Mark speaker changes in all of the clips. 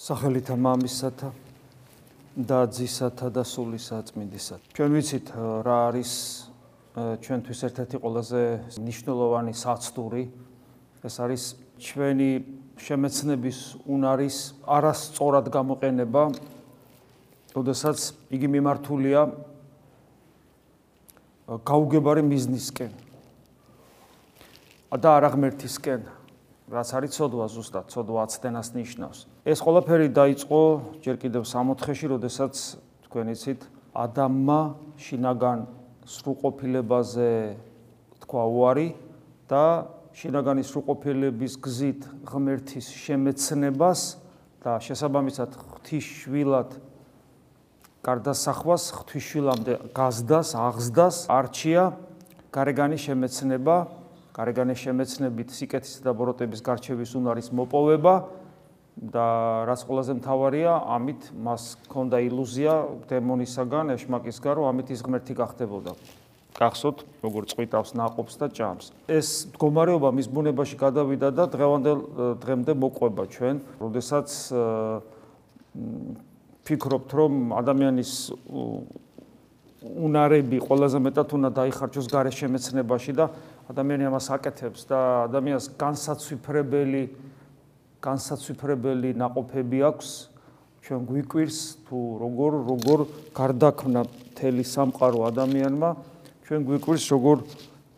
Speaker 1: სახელითა მამისათა და ძისათა და სულისა წმინდისათა. ჩვენ ვიცით რა არის ჩვენთვის ერთ-ერთი ყველაზე მნიშვნელოვანი საცდური. ეს არის ჩვენი შემეცნების უნარის არასწორად გამოყენება, ოდესაც იგი მიმართულია გაუგებარი მიზნისკენ. და არაღმერთისკენ. რაც არის ცოდვა ზუსტად, ცოდვა აცდენას ნიშნავს. ეს ყველაფერი დაიწყო ჯერ კიდევ 60-ში, როდესაც თქვენ იცით, ადამმა შინაგან სრულყოფილებაზე თქვა უარი და შინაგანი სრულყოფილების გზით ღმერთის შემეცნებას და შესაბამისად ღვთისშვილად გარდასახვას ღვთისშვილამდე გაზდას, აღზდას არჩია გარეგანი შემეცნება გარეგანის შემეცნებით სიკეთისა და ბოროტების გარჩევის უნარის მოპოვება და რაც ყველაზე მთავარია, ამით მას ჰქონდა ილუზია დემონისაგან, ეშმაკისგან, რომ ამით ის ღმერთი გახდებოდა. გახსოვთ, როგორ წვითავს, ناقობს და ჭამს. ეს მდგომარეობა მის ბუნებაში გადავიდა და დღევანდელ დღემდე მოყვება ჩვენ, როდესაც ფიქრობთ, რომ ადამიანის უნარები ყველაზე მეტად უნდა დაიხარჯოს გარშემეცნებაში და ადამიანი ამას აკეთებს და ადამიანს განსაცვიფრებელი განსაცვიფრებელი ناقოფები აქვს. ჩვენ გვიკვირს თუ როგორ როგორ გარდაქმნა მთელი სამყარო ადამიანმა ჩვენ გვიკვირს როგორ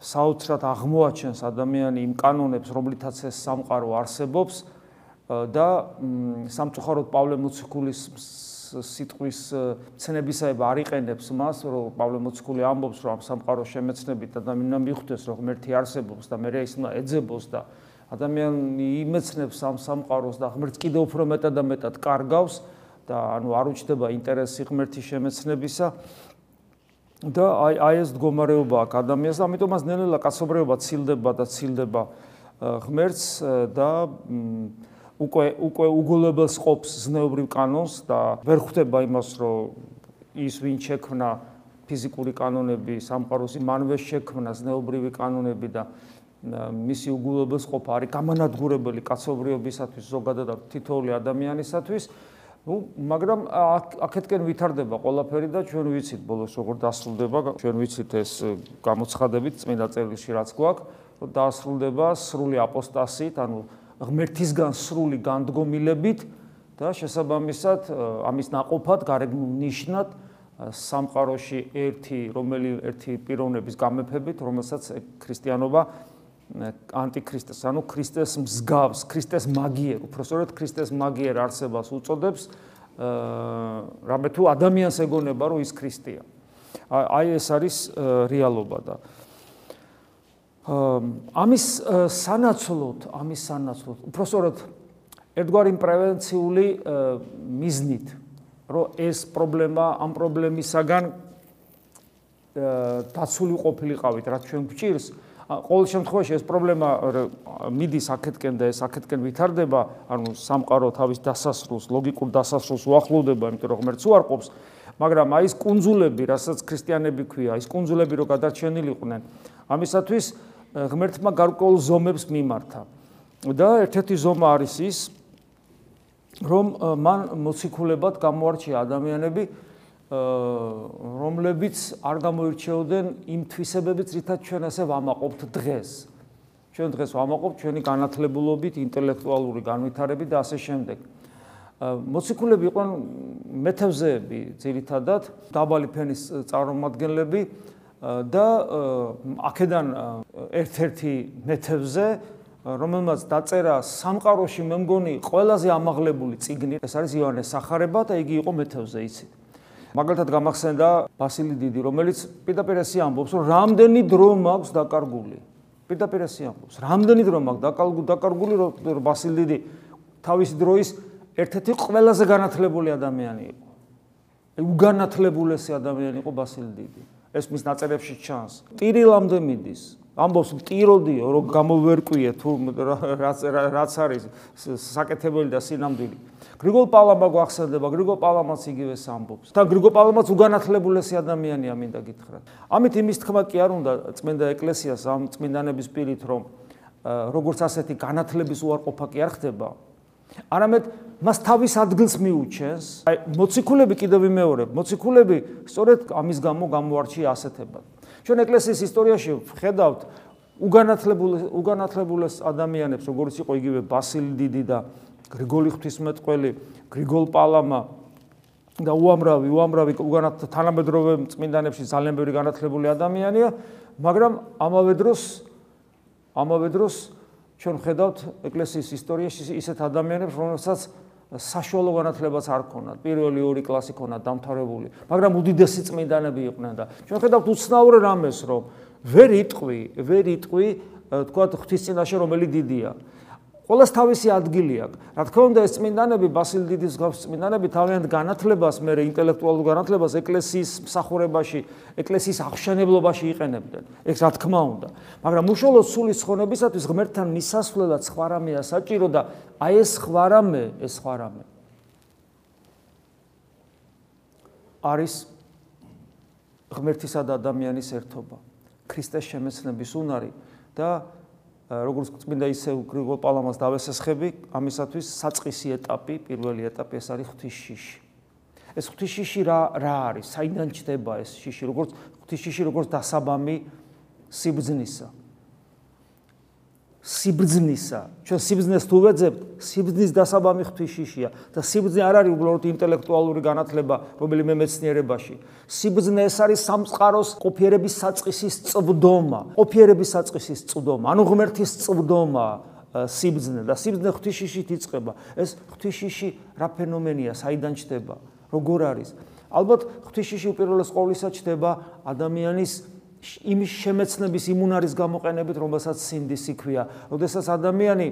Speaker 1: საოცრად აღმოაჩენს ადამიანი იმ კანონებს რომლითაც ეს სამყარო არსებობს და სამწუხაროდ პავლე მოციქულის სიტყვის ცნებისაება არ იყენებს მას, რომ პავლე მოციქული ამბობს, რომ ამ სამყაროს შემეცნებით ადამიანმა მიხვდეს, რომ ღმერთი არსებობს და მე ის უნდა ეძებოს და ადამიანი იმეცნებს ამ სამყაროს და ღმერთს კიდევ უფრო მეტად და მეტად კარგავს და ანუ არ უჩდება ინტერესი ღმერთის შემეცნებისა და აი აი ეს მდგომარეობა აქვს ადამიანს და ამიტომაც ნელ-ნელა კაცობრიობა ცილდება და ცილდება ღმერთს და უკვე უკვე უგულებელს ყოფს ზნეობრივ კანონს და ვერ ხვდება იმას, რომ ის ვინ შექმნა ფიზიკური კანონები, სამყაროსი მანვე შექმნა ზნეობრივი კანონები და მისი უგულებელს ყოფა არის გამანადგურებელი კაცობრიობისათვის ზოგადად და თითოეული ადამიანისათვის. ну, მაგრამ აქეთკენ ვითარდება ყველაფერი და ჩვენ ვიცით ბოლოს როგორ დასრულდება, ჩვენ ვიცით ეს გამოცხადებით წმინდა წერილში რაც გვაქვს, რომ დასრულდება სრული აპოსტასით, ანუ ღმერთისგან სრული განდგომილებით და შესაბამისად ამის ناقოფად გარეგნიშნათ სამყაროში ერთი რომელი ერთი პიროვნების გამეფებით, რომელსაც ქრისტიანობა ანტიქრისტეს, ანუ ქრისტეს მსგავს, ქრისტეს მაგიერ, უпроსტორად ქრისტეს მაგიერ არსებას უწოდებს, რამე თუ ადამიანს ეგონება, რომ ის ქრისტეა. აი ეს არის რეალობა და აა ამის სანაცვლოდ, ამის სანაცვლოდ, უпроსტორად ერთგვარი პრევენციული მიზნით, რომ ეს პრობლემა ამ პრობლემისაგან დაცული ყოფილიყავით, რაც ჩვენ გვჭირს. ყოველ შემთხვევაში ეს პრობლემა მიდის აქეთკენ და ეს აქეთკენ ვითარდება, ანუ სამყარო თავის დასასრულს, ლოგიკურ დასასრულს უახლოვდება, იმიტომ რომ ღმერთს უარყოფს, მაგრამ აი ეს კუნძულები, რასაც ქრისტიანები ქვია, ეს კუნძულები რო გადარჩენილიყვნენ, ამისათვის აა ღმერთმა გარკვეულ ზომებს მიმართა. და ერთ-ერთი ზომა არის ის, რომ მან მოციქულებად გამოარჩია ადამიანები, რომლებიც არ გამოირჩეოდნენ იმ თვისებებით, რითაც ჩვენ ასე ვამაყობთ დღეს. ჩვენ დღეს ვამაყობთ ჩვენი განათლებულობით, ინტელექტუალური განვითარებით და ასე შემდეგ. მოციქულები იყვნენ მეთევზეები, ძირითადად დაბალი ფენის წარმომადგენლები, და აქედან ერთ-ერთი მეთევზე რომელმაც დაწერა სამყაროში მე მგონი ყველაზე ამაღლებული წიგნი ეს არის იოანეს სახარება და იგი იყო მეთევზე იცით მაგალითად გამახსენდა ბასილი დიდი რომელიც პირდაპირ ესე ამბობს რომ რამდენი დრო მაქვს დაკარგული. პირდაპირ ესე ამბობს რამდენი დრო მაქვს დაკარგული დაკარგული რომ ბასილი დიდი თავისი დროის ერთ-ერთი ყველაზე განათლებული ადამიანი იყო. უგანათლებულესი ადამიანი იყო ბასილი დიდი ეს მის ნაწერებში ჩანს. ტირილამდე მიდის. ამბობს ტიროდიო, რომ გამოვერკვიე თუ რაც რაც არის საკეთებელი და სინამდვილე. გრიგოლ პალამა გვახსენდება, გრიგოლ პალამაც იგივეს ამბობს. და გრიგოლ პალამაც უგანათლებულესი ადამიანია, მინდა გითხრათ. ამით იმის თქმა კი არ უნდა წმინდა ეკლესიას ამ წმინდანების პირით, რომ როგორც ასეთი განათლების უარყოფა კი არ ხდება. არამედ მას თავის ადგილს მიუჩენს. აი მოციქულები კიდევ ვიმეორებ, მოციქულები სწორედ ამის გამო გამოარჩია ასეთებად. ჩვენ ეკლესიის ისტორიაში ხედავთ უგანათლებულ უგანათლებულეს ადამიანებს, როგორც იყო იგივე ბასილი დიდი და გრიგოლი ღვთისმეტყველი, გრიგოლ პალამა და უამრავი, უამრავი უგანათ თანამედროვე წმინდანებში ძალიან ბევრი განათლებული ადამიანია, მაგრამ ამავე დროს ამავე დროს ჩვენ ხედავთ ეკლესიის ისტორიაში ისეთ ადამიანებს, რომელსაც საშუალო განათლებაც არ ქონათ. პირველი ორი კლასი ქონათ დამთავრებული, მაგრამ უდიდესი წმინდანები იყვნენ და ჩვენ ხედავთ უცნაურ რამეს, რომ ვერ იტყვი, ვერ იტყვი, თქვა ღვთისწინაშე რომელი დიდია. ყოველს თავისი ადგილი აქვს. რა თქმა უნდა, ეს წმინდანები, ბასილ დიდის გავს წმინდანები თავიანთ განათლებას, მე ინტელექტუალურ განათლებას ეკლესიის მსახურებაში, ეკლესიის აღშენებლობაში იყენებდნენ. ეს რა თქმა უნდა. მაგრამ უშუალოდ სულის ხონებისათვის ღმერთთან მისასვლელად სხვა რამეა საჭირო და აი ეს სხვა რამე, ეს სხვა რამე არის ღმერთისა და ადამიანის ერთობა. ქრისტეს შემეცნების უნარი და როგორც წმინდა ისე გრიგოლ პალამას დავესესხები, ამისათვის საწყისი ეტაპი, პირველი ეტაპი ეს არის ღვთისშიში. ეს ღვთისშიში რა რა არის? საიდან ჩდება ეს შიში? როგორც ღვთისშიში როგორც დასაბამი სიბძნისა. სიბძნისა. ჩვენ სიბძნეს თუ ვეძებთ, სიბძნის დასაბამი ღვთისშიშია და სიბძნე არ არის უბრალოდ ინტელექტუალური განათლება რომელიმე მეცნიერებაში. სიბძნე ეს არის სამწყაროს ყოფიერების საწყისის წვდომა, ყოფიერების საწყისის წვდომა, ანუ ღმერთის წვდომა. სიბძნე და სიბძნე ღვთისშიშით იწყება. ეს ღვთისშიში რა ფენომენია, საიდან ჩდება? როგორ არის? ალბათ ღვთისშიში უპირველეს ყოვლისა ჩდება ადამიანის იმის შემეცნების იმუნარის გამოყენებით, რომელსაც სინდისი ქვია. როდესაც ადამიანი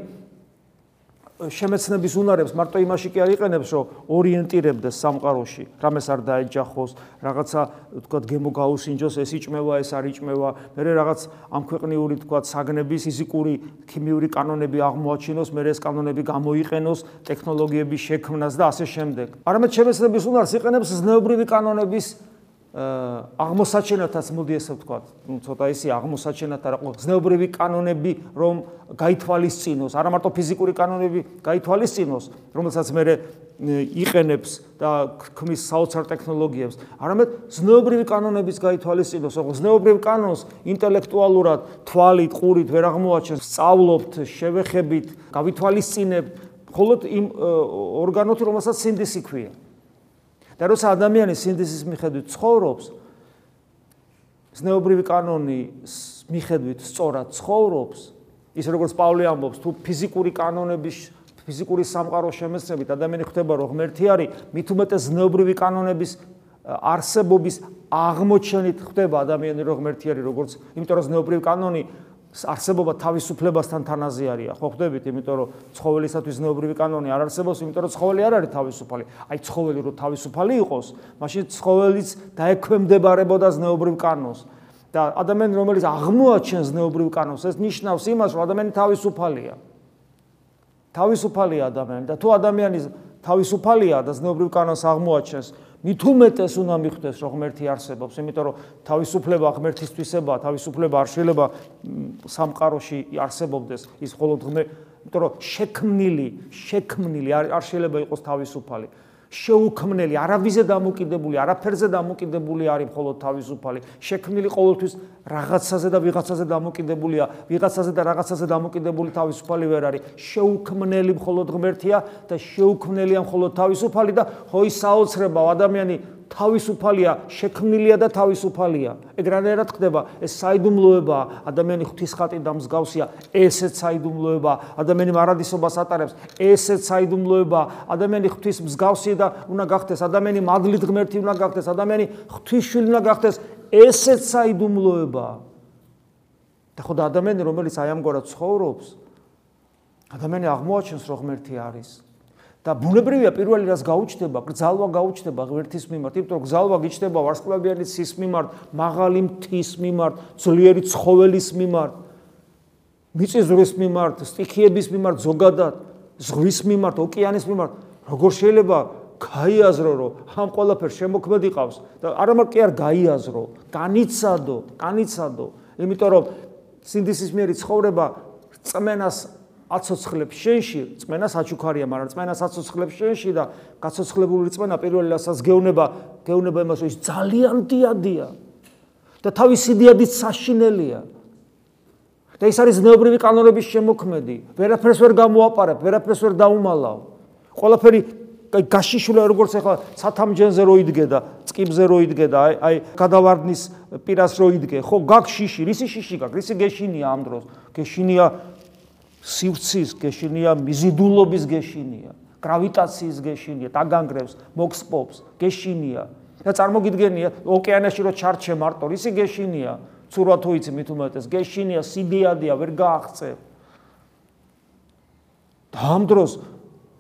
Speaker 1: შემეცნების უნარებს მარტო იმაში კი არ იყენებს, რომ ორიენტირებდეს სამყაროში, რამეს არ დაეჯახოს, რაღაცა თქვა გემო გაუსინჯოს, ეს იჭმევა, ეს არ იჭმევა, მე რაღაც ამ ქვეყნიური თქვა საგნების ფიზიკური, ქიმიური კანონები აღმოაჩინოს, მე ეს კანონები გამოიყენოს ტექნოლოგიების შექმნას და ასე შემდეგ. არამედ შემეცნების უნარს იყენებს ზნეობრივი კანონების აღმოსაჩენათაც მოდი ესე ვთქვა, ну ცოტა ისი აღმოსაჩენათ არა ზნეობრივი კანონები რომ გაითვალისწინოს, არა მარტო ფიზიკური კანონები გაითვალისწინოს, რომელსაც მე იყენებს და ქმნის საოცარ ტექნოლოგიებს, არამედ ზნეობრივი კანონების გაითვალისწინოს, ხო ზნეობრივ კანონს ინტელექტუალურად თვალით, ყურით ვერ აღმოაჩენს, სწავლობთ, შევეხებით, გავითვალისწინებთ, მხოლოდ იმ ორგანოთი, რომელსაც სინდისი ქვია. და როცა ადამიანი სინდისის მიხედვით ცხოვრობს ზნეობრივი კანონის მიხედვით სწორად ცხოვრობს ის როგორც პავლე ამბობს თუ ფიზიკური კანონების ფიზიკური სამყაროს შემეცნებით ადამიანი ხდება რომ ღმერთი არის მით უმეტეს ზნეობრივი კანონების არსებობის აღმოჩენით ხდება ადამიანი რომ ღმერთი არის როგორც იმიტომ რომ ზნეობრივი კანონი არსებობა თავისუფლებასთან თანაზიარია. ხო ხვდებით, იმიტომ რომ ცხოველისათვის ნეობრივი კანონი არ არსებობს, იმიტომ რომ ცხოველი არ არის თავისუფალი. აი ცხოველი რო თავისუფალი იყოს, მაშინ ცხოველიც დაექვემდებარებოდა ზნეობრივ კანონს. და ადამიანი რომელიც აღმოაჩენს ზნეობრივ კანონს, ეს ნიშნავს იმას, რომ ადამიანი თავისუფალია. თავისუფალია ადამიანი და თუ ადამიანი თავისუფალია და ზნეობრივ კანონს აღმოაჩენს, მით უმეტეს უნდა მიხვდეს რომ ღმერთი არსებობს, იმიტომ რომ თავისუფლება ღმერთისთვისება, თავისუფლება არ შეიძლება სამყაროში არსებობდეს ის მხოლოდ ღმერთ, იმიტომ რომ შექმნილი, შექმნილი არ შეიძლება იყოს თავისუფალი. შეუქმნელი, არავიზე დამოკიდებული, არაფერზე დამოკიდებული არის მხოლოდ თავისუფალი. შექმნილი ყოველთვის რაღაცაზე და ვიღაცაზე დამოკიდებულია, ვიღაცაზე და რაღაცაზე დამოკიდებული თავისუფალი ვერ არის. შეუქმნელი მხოლოდ ღმერთია და შეუქმნელია მხოლოდ თავისუფალი და ხო ის საოცრება ადამიანი თავისუფალია, შექმნილია და თავისუფალია. ეგ რანაირად ხდება? ეს საიდუმლოება, ადამიანი ღვთისხატი და მსგავსია, ესეც საიდუმლოება, ადამიანი მარადისობას ატარებს, ესეც საიდუმლოება, ადამიანი ღვთის მსგავსია და უნდა გახდეს, ადამიანი მადლით ღმერთი უნდა გახდეს, ადამიანი ღვთისშვილი უნდა გახდეს, ესეც საიდუმლოება. და ხო და ადამიანი რომელიც აი ამგვარად ცხოვრობს, ადამიანი აღმოაჩენს, რომ ღმერთი არის. და ბუნებრივია პირველი რას გაუჩნდება, გზალვა გაუჩნდება ღმერთის მიმართ, იმიტომ რომ გზალვა გიჩნდება ვარსკვლავიანი ცის მიმართ, მაღალი მთის მიმართ, ძლიერი ცხოველის მიმართ, მიწისძვრის მიმართ, სტიქიების მიმართ, ზოგადად ზღვის მიმართ, ოკეანის მიმართ, როგორ შეიძლება გაიაზრო, რომ ამ ყველაფერს შემოქმედი ყავს და არა მარტო კი არ გაიაზრო, განიცადო, განიცადო, იმიტომ რომ სინდისის მიერი ცხოვრება წმენას აცოცხლებს შენში, წმენა საჩუქარია, მაგრამ წმენა საცოცხლებს შენში და გაცოცხლებული წმენა პირველ რასაც გეუნება, გეუნება იმას, ის ძალიან დიადია. და თავისი დიადით საშინელია. და ის არის ნეობრივი კანონების შემოქმედი. ვერაფერს ვერ გამოაყარებ, ვერაფერს ვერ დაუმალავ. ყველაფერი გაშიშულა როგორც ახლა სათამჯენზე რო იდგე და წკიბზე რო იდგე და აი აი გადავარდნის პირას რო იდგე, ხო, გაქვს შიში, რისი შიში გაქვს? რისი გეშინია ამ დროს? გეშინია სივრცის გეშინია, მიზიდულობის გეშინია, გრავიტაციის გეშინია, დაგანგრევს, მოქსპობს, გეშინია. და წარმოგიდგენია, ოკეანეში რო ჩარჩე მარტო, ისი გეშინია, თუ იცი მით უმეტეს, გეშინია, სიდიადია, ვერ გააღწევ. და ამ დროს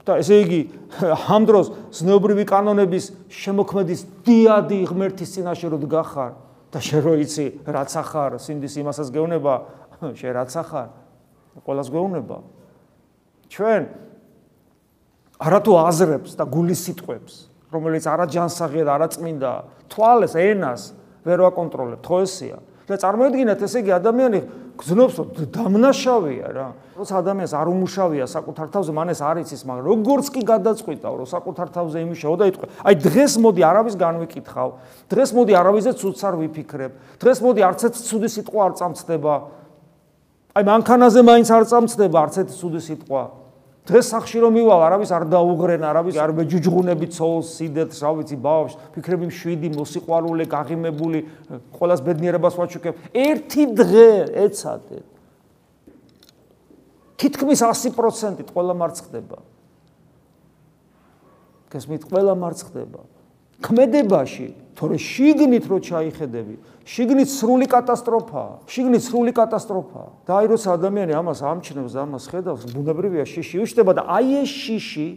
Speaker 1: და ესე იგი ამ დროს ზნეობრივი კანონების შემოქმედის დიადი ღმერთის წინაშე რო დგახარ და შენ რო იცი რაც ახარ, სინდის იმასაც გეუნება, შენ რაც ახარ, ყოველას გვეუბნება. ჩვენ არათუ აზრებს და გულის სიტყვებს რომელიც არა ჯანსაღია და არა წმინდა თვალეს ენას ვერ ვაკონტროლებთ ხო ესეა. და წარმოედგინეთ ესე იგი ადამიანი გზნობს რომ დამნაშავეა რა. როცა ადამიანს არ უმუშავია საკუთარ თავზე მან ეს არ იცის მაგრამ როგორც კი გადაწყვიტავ რომ საკუთარ თავზე იმუშაო და იტყვე აი დღეს მოდი არავის განვიკითხავ დღეს მოდი არავიზე ცუდს არ ვიფიქრებ დღეს მოდი არც ერთ ცუდი სიტყვა არ წამწდება აი მანქანაზე მაინც არ წამწდება არც ერთი სუდი სიტყვა. დღეს სახში რომ მივალ, არავის არ დაუღრენ, არავის არ მეჯუჯღუნები ცოლს, სიდეთს, რა ვიცი, ბავშვს, ფიქრები მშვიდი, მოსიყვარულე, გაღიმებული, ყოველას ბედნიერებას ვაჩუქებ. ერთი დღე ეცადე. თითქმის 100%-ით ყველა მარცხდება. გესმით, ყველა მარცხდება. ქმედებაში, თორე შიგნით რო ჩაიხედები, შიგნით სრული კატასტროფაა. შიგნით სრული კატასტროფაა. და აი როცა ადამიანი ამას ამჩნევს ამას ხედავს, ბუნებრივია შიში უშტება და აი ეს შიში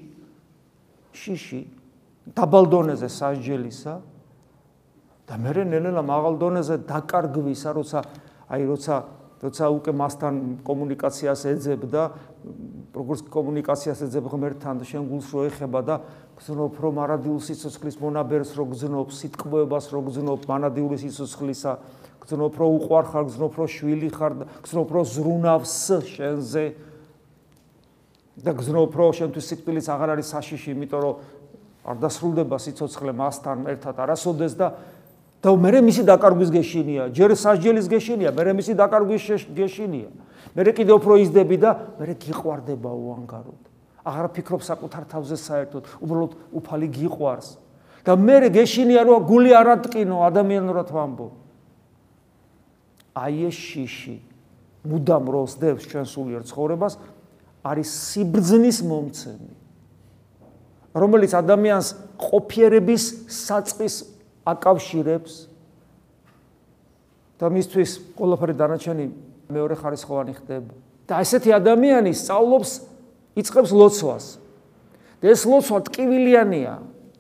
Speaker 1: შიში დაბალ დონეზე სასჯელისა და მე რენელა მაღალ დონეზე დაკარგვისა, როცა აი როცა როცა უკვე მასთან კომუნიკაციას ეძებ და როგორც კომუნიკაციას ეძებ ღმერთთან შენ გულს რო ეხება და გზნობ რომ მარადიულ სიცოცხლის მონაბერს რო გზნობ სიტყვებას რო გზნობ მანადიული სიცოცხლისა გზნობ რომ უყვარ ხარ გზნობ რომ შვილი ხარ გზნობ რომ ზრუნავს შენზე და გზნობ რომ შენთვის სიკვდილიც აღარ არის საშიში იმიტომ რომ არ დასრულდება სიცოცხლე მასთან ერთად არასოდეს და და მე მისი დაკარგვის გეშინია? ჯერ სასჯელის გეშინია? მე მისი დაკარგვის გეშინია? მე კიდე უფრო იზდები და მე გიყვარდება უანგაროდ აღარ ფიქრობ საკუთარ თავზე საერთოდ, უბრალოდ უფალი გიყვარს. და მე გეშინია რომ გული არ ატკინო ადამიანურად ვამბო. აი ეს შიში მუდამ როს დევს ჩვენ სულიერ ცხოვრებას არის სიბრძნის მომცემი. რომელიც ადამიანს ყოფიერების საწყის აკავშირებს და მისთვის ყველაფერი დანარჩენი მეორე ხარისხოვანი ხდება. და ესეთი ადამიანი სწავლობს იწખებს ლოცვას. და ეს ლოცვა ტკივილიანია.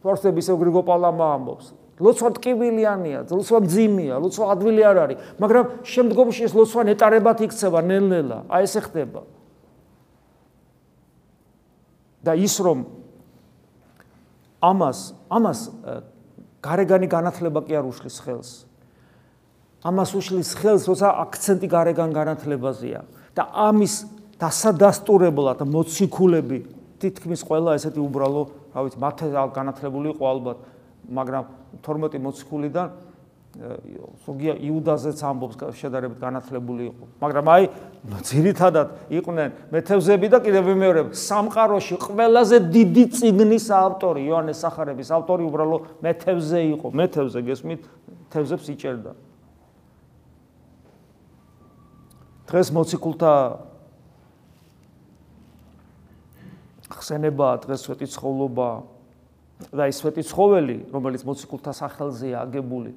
Speaker 1: ფორსები ისე გრიგო პალამა ამბობს. ლოცვა ტკივილიანია, ლოცვა ძიმია, ლოცვა ადვილი არ არის, მაგრამ შემდგომში ეს ლოცვა ნეტარებად იქცევა ნელ-ნელა. აი ესე ხდება. და ის რომ ამას, ამას გარეგანი განათლება კი არ უშლის ხელს. ამას უშლის ხელს, როცა აქცენტი გარეგან განათლებაზეა და ამის დასადასტურებლად მოციქულები თითქმის ყველა ესეთი უბრალო, რა ვიცი, მათე განათლებული იყო ალბათ, მაგრამ 12 მოციქულიდან ზოგია იუდაზეც ამბობს შედარებით განათლებული იყო. მაგრამ აი ძირითადად იყვნენ მეთევზები და კიდევ მეორე სამყაროში ყველაზე დიდი ციგნის ავტორი იოანეს სახარების ავტორი უბრალო მეთევზე იყო. მეთევზე გესმით, თევზებს იჭერდა. დღეს მოციქულთა ხსენებაა დღეს სვეტი ცხოვრობა და ის სვეტი ცხოველი, რომელიც მოციქულთა სახელზეა აგებული.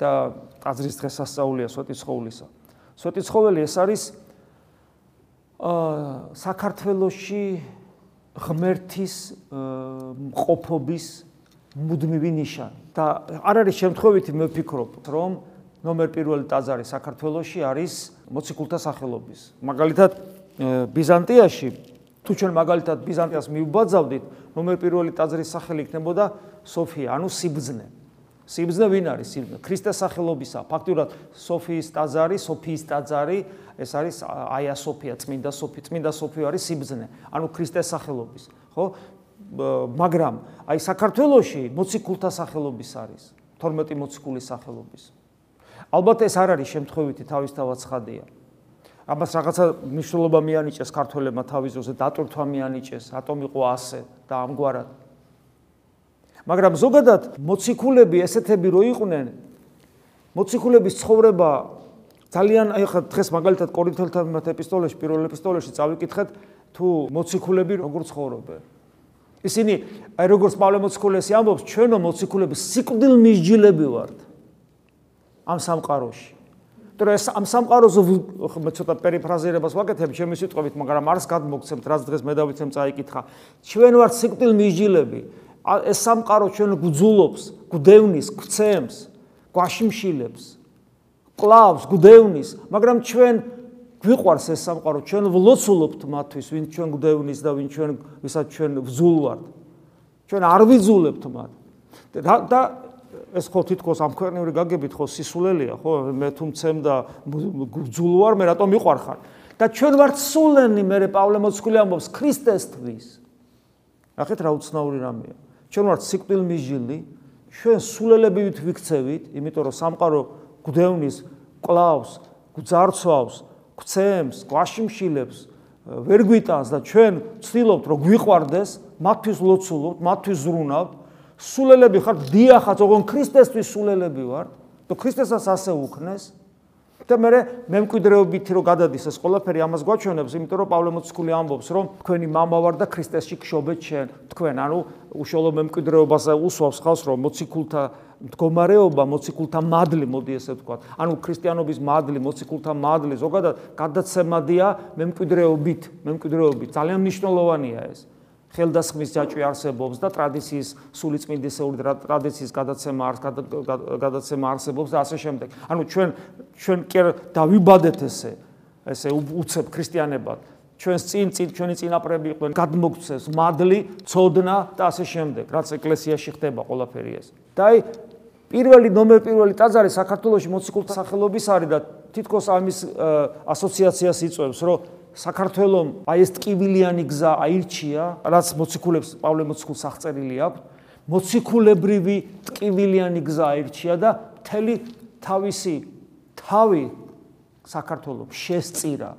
Speaker 1: და ტაძრის დღესასწაულია სვეტი ცხოვლისა. სვეტი ცხოველი ეს არის აა საქართველოსში ღმერთის მყოფობის მუდმივი ნიშანი. და არ არის შემთხვევითი მე ვფიქრობ, რომ ნომერ პირველი ტაძარი საქართველოსში არის მოციქულთა სახელობის. მაგალითად ბიზანტიაში თუ ჩვენ მაგალითად ბიზანტიას მიუბაძავდით, ნომერ პირველი ტაძრის სახელი იქნებოდა სოფია, ანუ სიბძნე. სიბზნე ვინ არის სიბზნე? ქრისტეს სახელობისა. ფაქტურად სოფიის ტაძარი, სოფიის ტაძარი, ეს არის აია სოფია, წმინდა სოფი, წმინდა სოფი არის სიბზნე. ანუ ქრისტეს სახელობის, ხო? მაგრამ აი საქართველოში მოციქულთა სახელობის არის 12 მოციქულის სახელობის. ალბათ ეს არ არის შემთხვევითი თავისთავად ცხადია. ამას რაღაცა მნიშვნელობა მიანიჭეს ქართველებმა თავის ძროზე, დატვირთვა მიანიჭეს, ატომი ყო ასე და ამგვარად. მაგრამ ზოგადად მოციქულები ესეთები რო იყვნენ მოციქულების ცხოვრება ძალიან აი ხა დღეს მაგალითად კორინთელთან ეპისტოლეში პირველ ეპისტოლეში წავიკითხეთ თუ მოციქულები როგორ ცხოვრობენ ისინი აი როგორც პავლე მოციქულესი ამბობს ჩვენო მოციქულები სიკვდილ მისჯილები ვართ ამ სამყაროში ეს ამ სამყაროზე მე ცოტა პერიფრაზირებას ვაკეთებ ჩემი სიტყვით მაგრამ არს გადმოგცემთ რაც დღეს მე დავიცემ წაიკითხა ჩვენ ვართ სიკვდილ მისჯილები ეს სამყარო ჩვენ გძულობს, გვდევნის, გვცემს, გვაშიმშილებს, კლავს, გვდევნის, მაგრამ ჩვენ გვიყვარს ეს სამყარო, ჩვენ ვლოცულობთ მათთვის, ვინ ჩვენ გვდევნის და ვინ ჩვენ ვისაც ჩვენ ვძულვართ. ჩვენ არ ვიძულებთ მათ. და და ეს ხო თითქოს ამ ქვეყნიური გაგებით ხო სისულელია, ხო? მე თუ მცემ და გძულვარ, მე რატომ მიყვარხარ? და ჩვენ ვართ სულენი, მე პავლე მოციქული ამბობს ქრისტესთვის. ახეთ რა უცნაური რამეა. ჩვენ ვართ სიკვდილ მიჟილი, ჩვენ სულელებივით ვიქცევით, იმიტომ რომ სამყარო გვდევნის, კლავს, გვძარცვავს, გვცემს, გვაშიმშილებს, ვერ გვიტანს და ჩვენ ვცდილობთ რომ გვიყვარდეს, მათთვის ლოცულობთ, მათთვის ზრუნავთ. სულელები ხართ, დიახაც, ოღონ ქრისტესთვის სულელები ვართ. და ქრისტესაც ასე უქნეს. და მე მემკვიდრეობით რომ გადადის ეს ყველაფერი ამას გვაჩვენებს, იმიტომ რომ პავლე მოციქული ამბობს, რომ თქვენი мама ვარ და ქრისტესში გშობეთ შენ. თქვენ, ანუ უშუალო მემკვიდრეობაზე უსვავს ხალხს, რომ მოციქულთა მდგომარეობა, მოციქულთა მადლი, მოდი ესე ვთქვა. ანუ ქრისტიანობის მადლი, მოციქულთა მადლი ზოგადად გადაცემადია მემკვიდრეობით, მემკვიდრეობით. ძალიან მნიშვნელოვანია ეს. ხელდასხმის ჯაჭვი არსებობს და ტრადიციის სულიწმინდისეული ტრადიციის გადაცემა არს გადაცემა არსებობს და ასე შემდეგ. ანუ ჩვენ ჩვენ კი დავიბადეთ ესე ესე უცებ ქრისტიანებად. ჩვენს წინ წინ ჩვენი წინაპრები იყვნენ გადმოგცეს მადლი, ცოდნა და ასე შემდეგ, რაც ეკლესიაში ხდება ყველაფერი ეს. და აი პირველი ნომერ პირველი ტაძარი საქართველოს მოციქულთა სახელობის არის და თითქოს ამის ასოციაციას იწვევს, რომ საქართველოს აი ეს ტკივილიანი გზა აირჩია, რაც მოციქულებს პავლე მოციქულს აღწერილი აქვს, მოციქულებრივი ტკივილიანი გზა აირჩია და მთელი თავისი თავი საქართველოს შესწირა,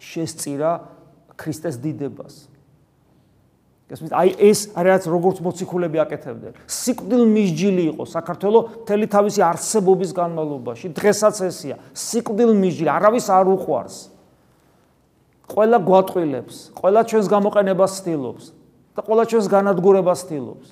Speaker 1: შესწირა ქრისტეს დიდებას. გასმით, აი ეს რაც როგორც მოციქულები აკეთებდნენ. სიკვდილ მისჯილი იყო საქართველოს მთელი თავისი არსებობის განმავლობაში. დღესაც ესია. სიკვდილ მისჯილი, არავის არ უყვარს. ყველა გვატყილებს, ყველა ჩვენს გამოყენებას ცდილობს და ყველა ჩვენს განადგურებას ცდილობს.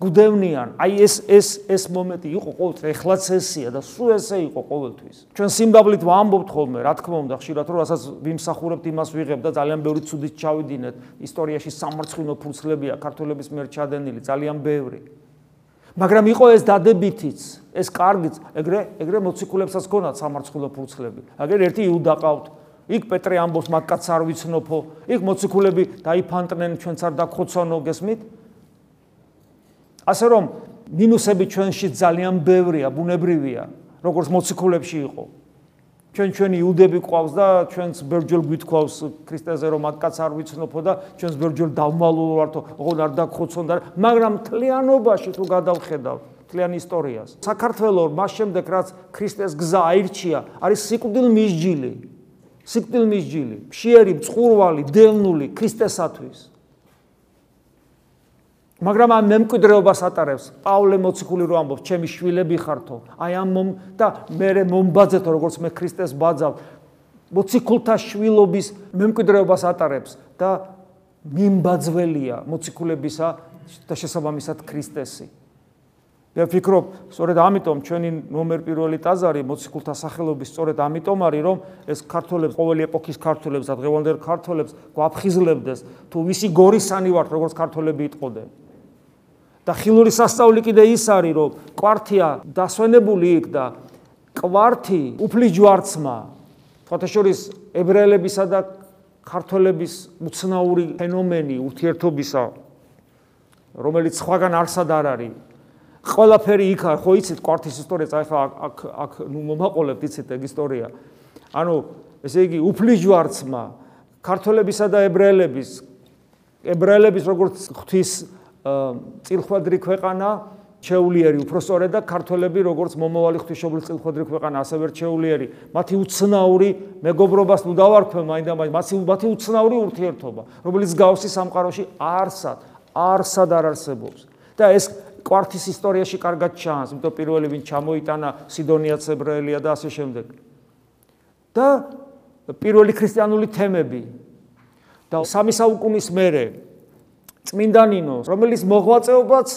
Speaker 1: გუდევნიან, აი ეს ეს ეს მომენტი იყო ყოველთვის, ეხლაც ესია და სულ ესე იყო ყოველთვის. ჩვენ სიმბაბლით ვამბობთ ხოლმე, რა თქმა უნდა, ხშირად რომ რასაც ვიმსახურებთ, იმას ვიღებ და ძალიან ბევრი ცუდით ჩავიდინეთ. ისტორიაში სამარცხინო ფურცლებია ქართველების მიერ ჩადენილი, ძალიან ბევრი. მაგრამ იყო ეს დადებითიც, ეს კარგიც, ეგრე ეგრე მოციქულებსაც ქონათ სამარცხინო ფურცლები. აგერ ერთი იუდა ყავთ, იქ პეტრე ამბობს მაგკაც არ ვიცნობო. იქ მოციქულები დაიფანტნენ ჩვენც არ დაგხოცონო გესმით? ასე რომ მინუსები ჩვენში ძალიან ბევრია ბუნებრივია როგორც მოციქულებში იყო. ჩვენ ჩვენი იუდები ყავს და ჩვენს ბერჯელ გვითქვავს ქრისტეზე რომ მაგკაც არ ვიცნობო და ჩვენს ბერჯელ დავმალულ ვართო ოღონ არ დაგხოცონ და მაგრამ თლიანობაში თუ გადავხედავ თლიან ისტორიას საქართველოს მას შემდეგ რაც ქრისტეს გზა აირჩია არის სიკვდილ მისჯილი სიკვდილის ჯილი, მშიერი, წყურვალი, დელნული ქრისტესათვის. მაგრამ ამ მემკვიდრეობას ატარებს პავლე მოციქული რო ამბობს, ჩემი შვილები ხართო. აი ამ და მე მომბაძეთო, როგორც მე ქრისტეს ბაძავ, მოციქულთა შვილობის მემკვიდრეობას ატარებს და მიმბაძველია მოციქულებისა და შესაბამისად ქრისტესი. მე ვფიქრობ, სწორედ ამიტომ ჩვენი ნომერ პირველი ტაძარი მოციქულთა სახელობის სწორედ ამიტომ არის, რომ ეს ქართველებს, ყოველი ეპოქის ქართველებს და დღევანდელ ქართველებს გვაფხიზლებდეს, თუ ვისი გორისანი ვართ, როგორც ქართველები იტყოდნენ. და ხილური სასწაული კიდე ის არის, რომ კვართია დასვენებული იქ და კვართი უფლის ჯვარცმა, ფოთაშორის ებრაელებისა და ქართველების უცნაური ფენომენი ურთიერთობისა, რომელიც სხვაგან არსად არ არის ყველაფერი იქ არ ხო იცით კვარტის ისტორიაც ახლა აქ აქ ნუ მომაყოლებთ იცით ეგ ისტორია. ანუ ესე იგი უფლიჯვარცმა ქართველებისა და ებრაელების ებრაელების როგორც ღვთის წილხვადრი ქვეყანა ჩეულიერი უფრო სწორედ და ქართველები როგორც მომავალი ღვთისმშობლის წილხვადრი ქვეყანა ასევე ჩეულიერი მათი უცნაური მეგობრობას ნუ დავარქვე მაინდამაინც მათი მათი უცნაური ურთიერთობა რომელიც გავსი სამყაროში არსად არსად არ არსებობს და ეს კვართის ისტორიაში კარგად ჩანს იმიტომ პირველი ვინ ჩამოიტანა სიდონიაც ებრაელია და ასე შემდეგ და პირველი ქრისტიანული თემები და სამი საუკუნის მერე წმინდანინო რომელიც მოღვაწეობაც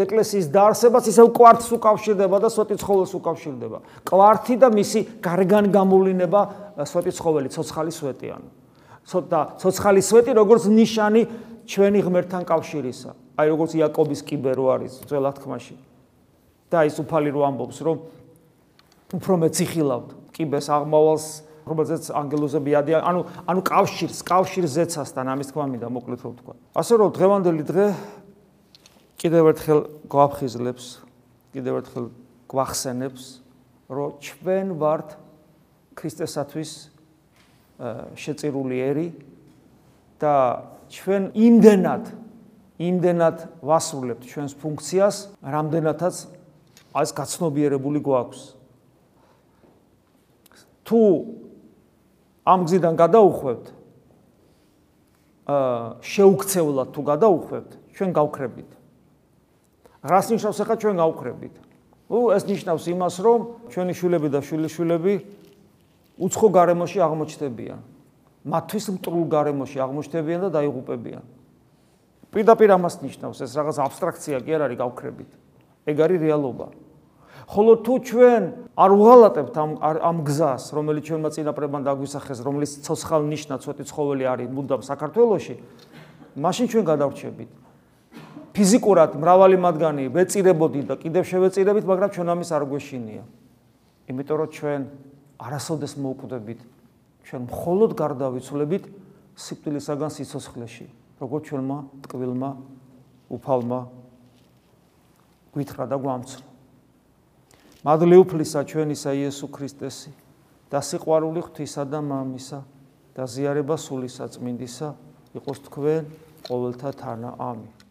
Speaker 1: ეკლესიის დაარსებას ისევ კვართს უკავშირდება და სვეტიცხოველს უკავშირდება. კვართი და მისი გარგან გამოვლინება სვეტიცხოველი ცოცხალი სვეტიანი. ცოცხალი სვეტი როგორც ნიშანი ჩვენი ღმერთთან კავშირისა. აი როგორც იაკობის კიბე რო არის ძველ ათქმაში. და ის უფალი რო ამბობს რომ უფრო მეციხილავთ კიბეს აღმავალს რომელზეც ანგელოზები ადიან, ანუ ანუ კავშირს, კავშირს ზეცასთან ამის თქმა მინდა მოკლედ რომ ვთქვა. ასე რომ დღევანდელი დღე კიდევ ერთხელ გვაფხიზლებს, კიდევ ერთხელ გვახსენებს, რომ ჩვენ ვართ ქრისტესათვის შეწირული ერი და ჩვენ იმდენად იმდენად ვასრულებთ ჩვენს ფუნქციას, რამდენადაც ეს გაცნობიერებული გვაქვს. თუ ამ გზიდან გადაუხვევთ, აა შეუქცეულად თუ გადაუხვევთ, ჩვენ გავქრებით. რას ნიშნავს ახლა ჩვენ გავხრებით? უ ეს ნიშნავს იმას, რომ ჩვენი შვილები და შვილიშვილები უცხო გარემოში აღმოჩნდებიან. მათთვის მტრულ გარემოში აღმოჩნდებიან და დაიღუპებიან. პირდაპირ ამას ნიშნავს, ეს რაღაც აბსტრაქცია კი არ არის გავხრებით. ეგ არის რეალობა. ხოლო თუ ჩვენ არ უღალატებთ ამ ამ გზას, რომელიც ჩვენმა წინაპრებმა დაგვისახეს, რომელიც ცოცხალ ნიშნად ცოტი ცხოველი არის მუდამ საქართველოში, მაშინ ჩვენ გადავრჩებით. ფიზიკურად მრავალი მათგანი ვეწირებოდი და კიდევ შევეწირებით, მაგრამ ჩვენ ამის არ გვეშინია. იმიტომ რომ ჩვენ არასოდეს მოუკვდებით. ჩვენ მხოლოდ გარდავიცვლებით სიკვდილისაგან სიცოცხლეში, როგორც ჩვენმა ტკვილმა უფალმა გვითხრა და გვამცნო. მადლი უფლისა ჩვენისა იესო ქრისტესი და სიყვარული ღვთისა და მამისა და ზიარება სული საწმინდისა იყოს თქვენ ყოველთა თანა. ამინ.